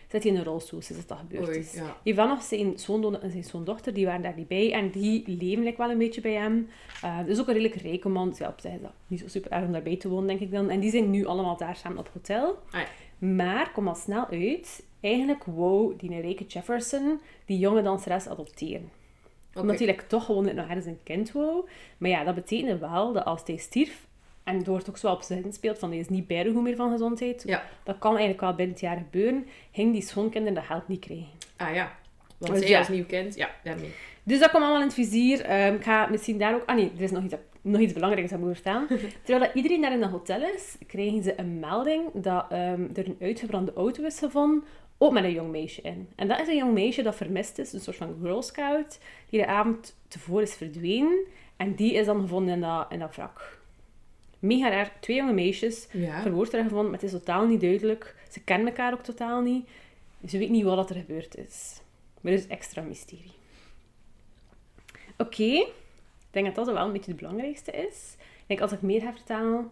zit hij in een rolstoel sinds dat gebeurd Oei, is. ja. Heeft wel nog zijn zoon en zijn zoondochter, die waren daar niet bij. En die leven like, wel een beetje bij hem. Uh, dus ook een redelijk rijke man. Dus ja, op zich is dat niet zo super erg om daarbij te wonen, denk ik dan. En die zijn nu allemaal daar samen op hotel. Ah, ja. Maar, kom al snel uit, eigenlijk wou die rijke Jefferson die jonge danseres adopteren. Oké. Omdat hij like, toch gewoon nog ergens een kind wou. Maar ja, dat betekende wel dat als hij stierf, en er wordt ook zo op zijn speelt van hij is niet bij de goed meer van gezondheid, Ja. dat kan eigenlijk wel binnen het jaar gebeuren, ging die schoonkinderen dat geld niet krijgen. Ah ja. Want Dus zij ja. als nieuw kind, ja, daarmee. Dus dat komt allemaal in het vizier. Ehm, ik ga misschien daar ook... Ah nee, er is nog iets, nog iets belangrijks dat moet vertellen. Terwijl dat iedereen daar in het hotel is, krijgen ze een melding dat ehm, er een uitgebrande auto is gevonden, ook met een jong meisje in. En dat is een jong meisje dat vermist is, een soort van Girl Scout, die de avond tevoren is verdwenen. En die is dan gevonden in dat, in dat wrak. Mega raar. Twee jonge meisjes, Ja. verwoord er gevonden, maar het is totaal niet duidelijk. Ze kennen elkaar ook totaal niet. Ze weet niet wat er gebeurd is. Maar het is extra mysterie. Oké, ik denk dat dat wel een beetje het belangrijkste is. Ik denk, als ik meer ga vertellen,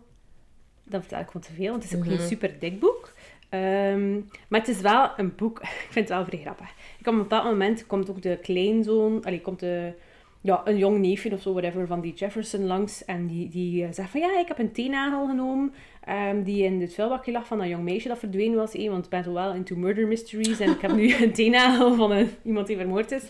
dan vertel ik gewoon te veel, want het is ook Mhm. geen super dik boek. Ehm, maar het is wel een boek, ik vind het wel vrij grappig. Ik op dat moment komt ook de kleinzoon, allee, komt de, ja, een jong neefje of zo, whatever, van die Jefferson langs. En die, die eh, zegt van, ja, ik heb een teennagel genomen, ehm, die in het vuilbakje lag van dat jong meisje dat verdwenen was. eh, want ik ben zo wel into murder mysteries en ik heb nu een teennagel van een, iemand die vermoord is.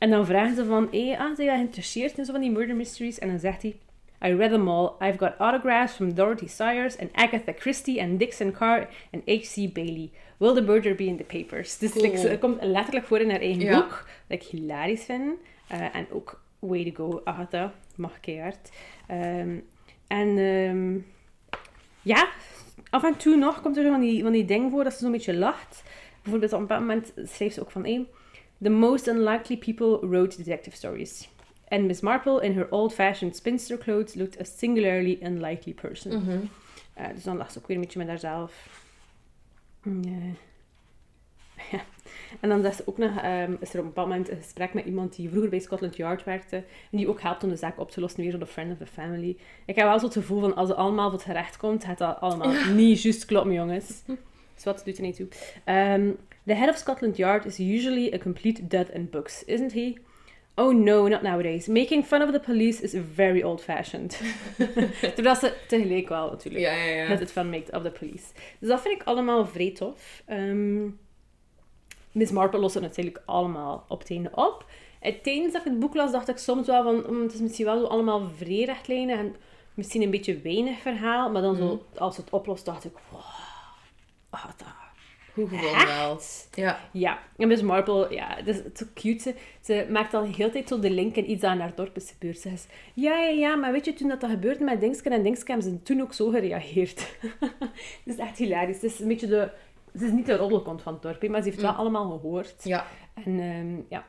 En dan vragen ze van, hé, ah, zijn jij geïnteresseerd in zo van die murder mysteries? En dan zegt hij, I read them all. I've got autographs from Dorothy Sayers and Agatha Christie and Dixon Carr and H.C. Bailey. Will the murder be in the papers? Dus Cool. like, ze komt letterlijk voor in haar eigen Ja. boek. Dat ik hilarisch vind. Eh, en ook way to go, Agatha. Mag keihard. Ehm, en ehm, ja, af en toe nog komt er zo van die, van die ding voor dat ze zo'n beetje lacht. Bijvoorbeeld op een bepaald moment schreef ze ook van... Hey, The most unlikely people wrote detective stories. And Miss Marple, in her old-fashioned spinster clothes, looked a singularly unlikely person. Mhm. Eh, dus dan lag ze ook weer een beetje met haarzelf. Mm. Ja. En dan ze ook nog, ehm, is er op een bepaald moment een gesprek met iemand die vroeger bij Scotland Yard werkte. En die ook helpt om de zaak op te lossen, weer zo de friend of the family. Ik heb wel zo het gevoel van, als het allemaal voor het gerecht komt, gaat dat allemaal niet juist kloppen, jongens. Dus wat doet er niet toe. Um, the head of Scotland Yard is usually a complete dud in books, isn't he? Oh no, not nowadays. Making fun of the police is very old-fashioned. Terwijl ze tegelijk wel natuurlijk Ja, ja, ja. met het fun maakt of the police. Dus dat vind ik allemaal vrij tof. Ehm, Miss Marple lost het natuurlijk allemaal op het einde op. En tijdens dat ik het boek las, dacht ik soms wel van... "Mm, het is misschien wel zo allemaal vrij rechtlijnen en misschien een beetje weinig verhaal. Maar dan zo, als het oplost, dacht ik... Wow, wat dat... Hoe gewoon wel. Ja. Ja, en Miss Marple, ja, het is, zo cute. Ze, ze maakt al de hele tijd zo de link in iets dat in haar dorp is gebeurd. Ze zegt, ja, ja, ja, maar weet je, toen dat, dat gebeurde met Dingsken en Dingsken, hebben ze toen ook zo gereageerd. Het is echt hilarisch. Het is een beetje de... Ze is niet de roddelkont van het dorp, maar ze heeft het wel allemaal gehoord. Ja. En ehm, ja,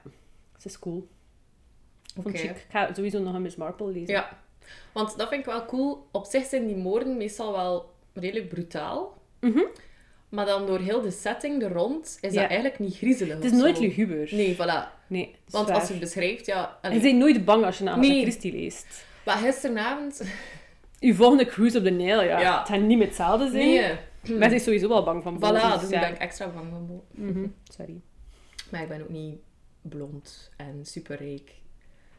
ze is cool. Vond Oké. chic. Ik ga sowieso nog een Miss Marple lezen. Ja. Want dat vind ik wel cool. Op zich zijn die moorden meestal wel redelijk brutaal. Mhm. Maar dan door heel de setting er rond is dat eigenlijk niet griezelig Het is nooit zo. luguber. Nee, voilà. Nee, Want als je het beschrijft, ja... Je allee. bent nooit bang als je een Nee. Christie leest. Maar gisteravond... Je volgende cruise op de Nijl, ja. Ja. Het gaat niet met hetzelfde zijn. Nee. Maar ze is sowieso wel bang van Voilà, vogels, dus ja. ben ik extra bang van. Mhm, Sorry. Maar ik ben ook niet blond en superrijk.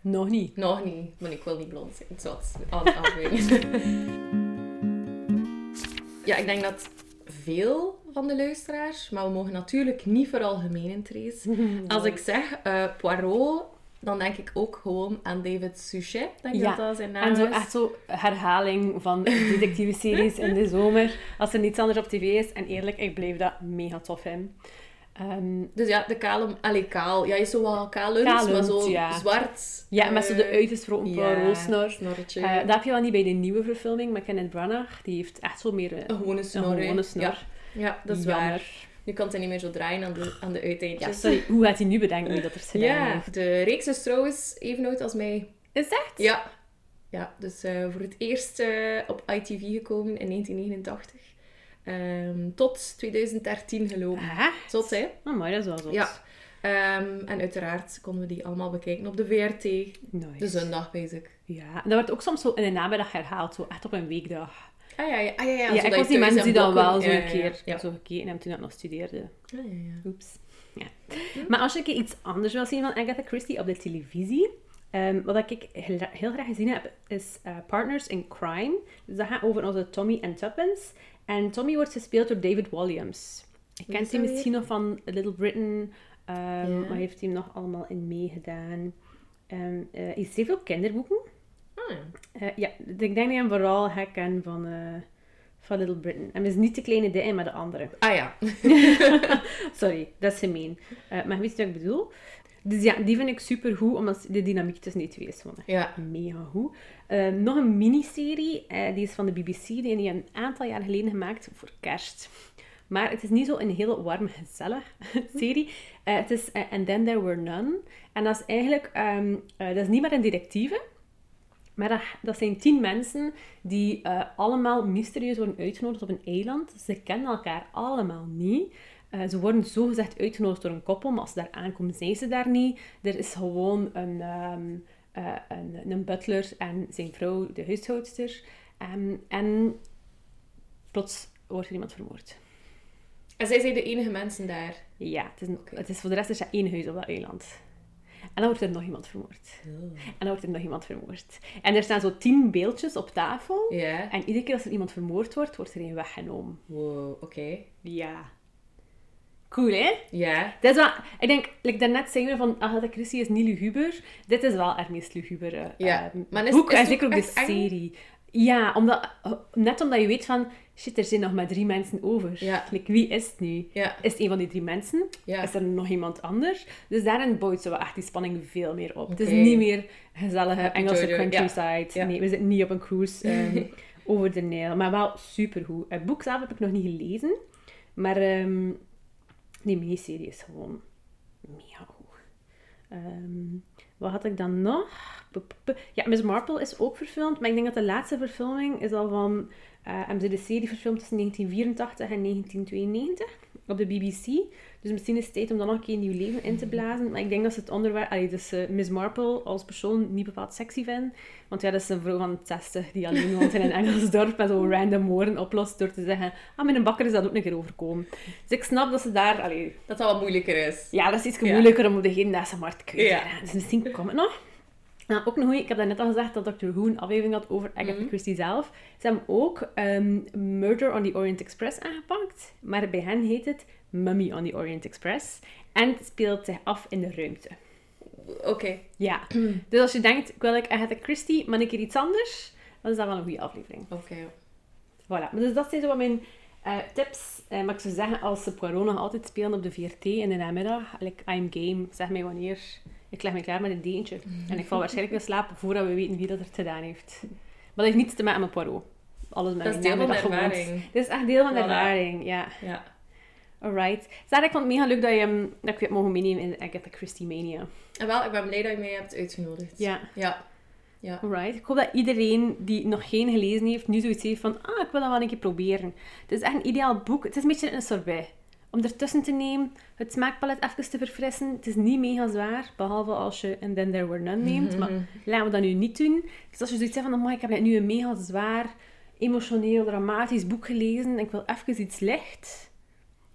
Nog niet. Nog niet, maar ik wil niet blond zijn. Alle afwegingen. ja, ik denk dat veel van de luisteraars, maar we mogen natuurlijk niet veralgemenen, Trace. Als ik zeg eh, Poirot, dan denk ik ook gewoon aan David Suchet. Denk Ja, dat dat zijn naam En zo is. echt zo herhaling van detectieve series in de zomer. Als er niets anders op tv is. En eerlijk, ik bleef dat mega tof in. Ehm, Dus ja, de kale... Allee, kaal. Ja, je is zo wel Kalend, maar zo ja. zwart. ja, met zo de eh, ja, Poirot-snor. snorretje. Eh, dat heb je wel niet bij de nieuwe verfilming met Kenneth Branagh. Die heeft echt zo meer eh, een gewone een snor. hè. gewone snor. Ja, ja, dat is Jammer. waar. Nu kan het niet meer zo draaien aan de, aan de uiteindjes. Ja, sorry. Hoe gaat hij nu bedenken dat er gedaan Ja, heeft? de reeks is trouwens even oud als mij. Is dat echt? Ja. Ja, dus voor het eerst op ITV gekomen in 1989. Ehm, tot 2013 gelopen. Ah, Zot, hè? maar dat is wel zo. Ja. Ehm, en uiteraard konden we die allemaal bekijken op de VRT. Nice. De zondag, basic. Ja, en dat wordt ook soms zo in de namiddag herhaald. Zo echt op een weekdag. Ah ja, ja, ah, ja, ja. Ik was die mensen die dan wel zo een keer Ja. zo gekeken hebben toen ik nog studeerde. Ah, ja, ja. Oeps. Ja. Maar als je iets anders wil zien van Agatha Christie op de televisie, ehm, wat ik heel, heel graag gezien heb, is eh, Partners in Crime. Dus dat gaat over onze Tommy en Tuppence. En Tommy wordt gespeeld door David Williams. Je kent hem misschien nog van Little Britain, Ja. maar heeft hij hem nog allemaal in meegedaan. Ehm eh, hij schreef ook kinderboeken. Ah, ja. Eh, ja, ik denk dat je hem vooral herkent van, eh, van Little Britain. En is niet de kleine dikke, maar de andere. Ah ja. Sorry, dat is gemeen. Maar weet je wat ik bedoel? Dus ja, die vind ik super goed, omdat de dynamiek tussen die twee is gewoon Ja. mega goed. Eh, nog een miniserie, eh, die is van de BBC, die die een aantal jaar geleden gemaakt voor kerst. Maar het is niet zo een heel warm, gezellig serie. Eh, het is eh, And Then There Were None. En dat is eigenlijk, ehm, eh, dat is niet meer een detectieve, maar dat, dat zijn tien mensen die allemaal mysterieus worden uitgenodigd op een eiland. Ze kennen elkaar allemaal niet. Eh, ze worden zogezegd uitgenodigd door een koppel, maar als ze daar aankomen, zijn ze daar niet. Er is gewoon een, ehm, eh, een, een butler en zijn vrouw, de huishoudster. Ehm, en plots wordt er iemand vermoord. En zij zijn de enige mensen daar. Ja, het is, een- het is voor de rest is er één huis op dat eiland. En dan wordt er nog iemand vermoord. En dan wordt er nog iemand vermoord. En er staan zo tien beeldjes op tafel. En iedere keer als er iemand vermoord wordt, wordt er een weggenomen. Wow, oké. Ja. Cool, hè? Ja. Dat is wel... Ik denk, like daarnet zeiden we van Agatha Christie is niet luguber. Dit is wel haar meest lugubere Ja. ehm, Maar is- boek. is en zeker ook de eng? serie. Ja, omdat, net omdat je weet van... Shit, er zijn nog maar drie mensen over. Ja. Like, wie is het nu? Ja. Is het een van die drie mensen? Ja. Is er nog iemand anders? Dus daarin bouwt ze wel echt die spanning veel meer op. Het is niet meer gezellige Engelse countryside. Nee, we zitten niet op een cruise ehm, over de Nijl. Maar wel supergoed. Het boek zelf heb ik nog niet gelezen. Maar ehm, die miniserie is gewoon mega goed. Ehm, wat had ik dan nog? Ja, Miss Marple is ook verfilmd. Maar ik denk dat de laatste verfilming is al van... eh hebben ze de serie verfilmd tussen 1984 en 1992 op de BBC. Dus misschien is het tijd om dan nog een keer nieuw leven in te blazen. Maar ik denk dat ze het onderwerp... Allee, dus Miss Marple als persoon niet bepaald sexy vinden. Want ja, dat is een vrouw van 60 die alleen woont in een Engels dorp en zo random woorden oplost door te zeggen ah, met een bakker is dat ook een keer overkomen. Dus ik snap dat ze daar... Allee, Dat dat wat moeilijker is. ja, dat is iets Ja. moeilijker om op de hedendaagse markt te krijgen. Ja. Dus misschien komt het nog. Nou, ook goeie, ik heb net al gezegd dat Dr. Who een aflevering had over Agatha Mhm. Christie zelf. Ze hebben ook ehm, Murder on the Orient Express aangepakt, maar bij hen heet het Mummy on the Orient Express. En het speelt zich af in de ruimte. Oké. Ja, dus als je denkt, ik wil like Agatha Christie, maar een keer iets anders, dan is dat wel een goede aflevering. Oké. Voilà, maar dus dat zijn zo wat mijn eh, tips. Maar ik zou zeggen, als ze Poirot nog altijd spelen op de VRT in de namiddag, like, I'm game, zeg mij wanneer. Ik leg me klaar met een deentje. En ik val waarschijnlijk in slaap voordat we weten wie dat er het gedaan heeft. Maar dat heeft niets te maken met Poirot. Alles met Dat is deel van de ervaring. Dit is echt deel van de Voilà. ervaring, ja. Ja. Alright. Sarah, ik vond het mega leuk dat je, hem- dat ik je hebt mogen meenemen in de Agatha Christie Mania. En wel, ik ben blij dat je mij hebt uitgenodigd. Ja. Ja. Ja. Alright. Ik hoop dat iedereen die nog geen gelezen heeft, nu zoiets heeft van, ah, ik wil dat wel een keer proberen. Het is echt een ideaal boek. Het is een beetje een sorbet. Om ertussen te nemen, het smaakpalet even te verfrissen. Het is niet mega zwaar, behalve als je And Then There Were None neemt. Maar laten we dat nu niet doen. Dus als je zoiets zegt van, oh, ik heb net nu een mega zwaar, emotioneel, dramatisch boek gelezen en ik wil even iets licht.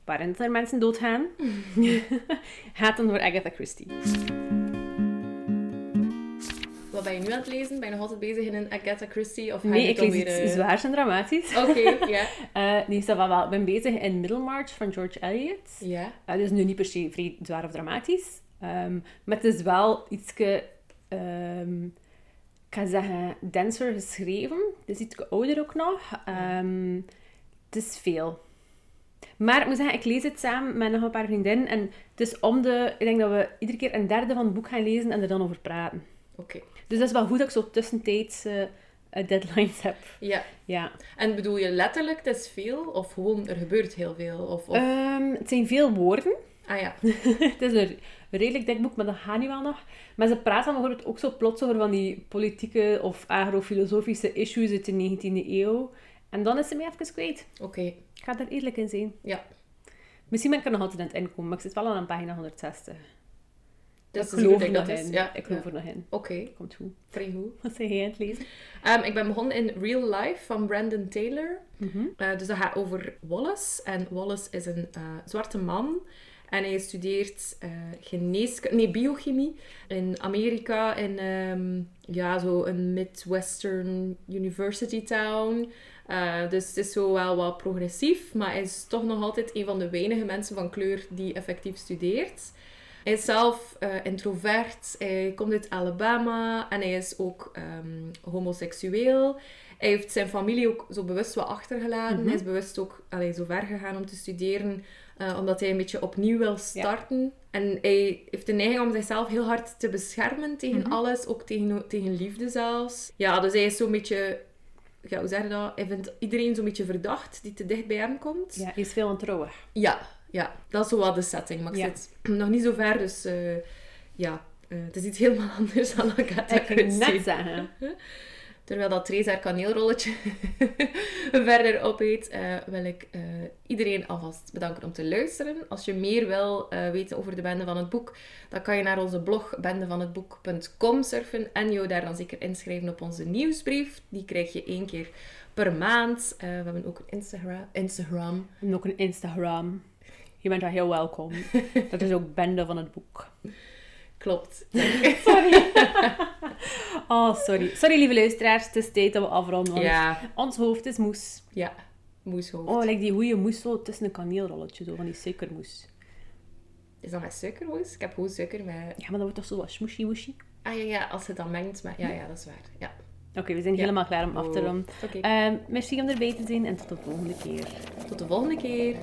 waarin er mensen doodgaan, gaat dan voor Agatha Christie. Ben je nu aan het lezen? Ben je nog altijd bezig in een Agatha Christie? Of Nee, ik lees weer, iets eh, zwaars en dramatisch. Oké, ja. Eh, nee, ça va wel. Ik ben bezig in Middlemarch van George Eliot. Ja. Uh, dus nu niet per se vrij zwaar of dramatisch. Ehm, maar het is wel iets, ehm ik ga zeggen, denser geschreven. Het is iets ouder ook nog. Ehm, het is veel. Maar ik moet zeggen, ik lees het samen met nog een paar vriendinnen. En het is om de... Ik denk dat we iedere keer een derde van het boek gaan lezen en er dan over praten. Oké. Dus dat is wel goed dat ik zo tussentijds eh, eh, deadlines heb. Ja. Ja. En bedoel je letterlijk, het is veel? Of gewoon, er gebeurt heel veel? Of, of... Ehm, het zijn veel woorden. ah ja. het is een redelijk dik boek, maar dat gaat nu wel nog. Maar ze praten dan bijvoorbeeld ook zo plots over van die politieke of agrofilosofische issues uit de 19e eeuw. En dan is ze mij even kwijt. Oké. Ik ga er eerlijk in zijn. Ja. Misschien ben ik er nog altijd aan het inkomen, maar ik zit wel aan pagina 160. Dus ik geloof er dat nog is. in. Ja. Ik geloof ja. er nog in. Oké. Komt goed. Vrij goed. Wat zeg jij aan het lezen? Ehm, ik ben begonnen in Real Life van Brandon Taylor. Mhm. Eh, dus dat gaat over Wallace. En Wallace is een eh, zwarte man. En hij studeert eh geneeskunde, nee, biochemie in Amerika. In ehm, ja, zo een Midwestern University town. Dus het is zo wel wat progressief. Maar hij is toch nog altijd een van de weinige mensen van kleur die effectief studeert. Hij is zelf eh, introvert. Hij komt uit Alabama. En hij is ook ehm, homoseksueel. Hij heeft zijn familie ook zo bewust wat achtergelaten. Mhm. Hij is bewust ook allee, zo ver gegaan om te studeren, eh, omdat hij een beetje opnieuw wil starten. En hij heeft de neiging om zichzelf heel hard te beschermen tegen Mhm. alles, ook tegen, tegen liefde zelfs. Ja, dus hij is zo'n beetje, ja, hoe zeg je dat? Hij vindt iedereen zo'n beetje verdacht die te dicht bij hem komt. Ja, hij is veel ontrouwig. Ja, ja, dat is zo wat de setting. Maar ik Ja. zit nog niet zo ver, dus eh, ja, eh, het is iets helemaal anders dan Agatha Ik ging Christie. net zeggen. Terwijl dat Theresa haar kaneelrolletje verder opeet, eh, wil ik iedereen alvast bedanken om te luisteren. Als je meer wil weten over de Bende van het Boek, dan kan je naar onze blog bendevanhetboek.com surfen en jou daar dan zeker inschrijven op onze nieuwsbrief. Die krijg je één keer per maand. We hebben ook een Instagram. Instagram. En ook een Instagram. Je bent daar heel welkom. Dat is ook Bende van het boek. Klopt. Sorry. oh, sorry. Sorry, lieve luisteraars. Het is tijd dat we afronden. want Ja, Ons hoofd is moes. ja. Moeshoofd. Oh, like die goede moes zo tussen een kaneelrolletje, zo van die suikermoes. Is dat met suikermoes? Ik heb gewoon suiker met... Ja, maar dat wordt toch zo wat smoeshy woeshy? Ah ja, ja, als je het dan mengt met... Ja, ja, dat is waar. Ja. Oké, we zijn Ja. helemaal klaar om af te Oh, ronden. Oké, Ehm, merci om erbij te zijn en tot de volgende keer. tot de volgende keer.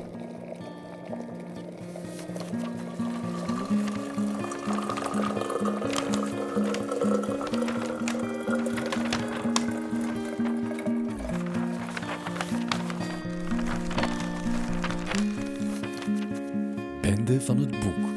Van het boek.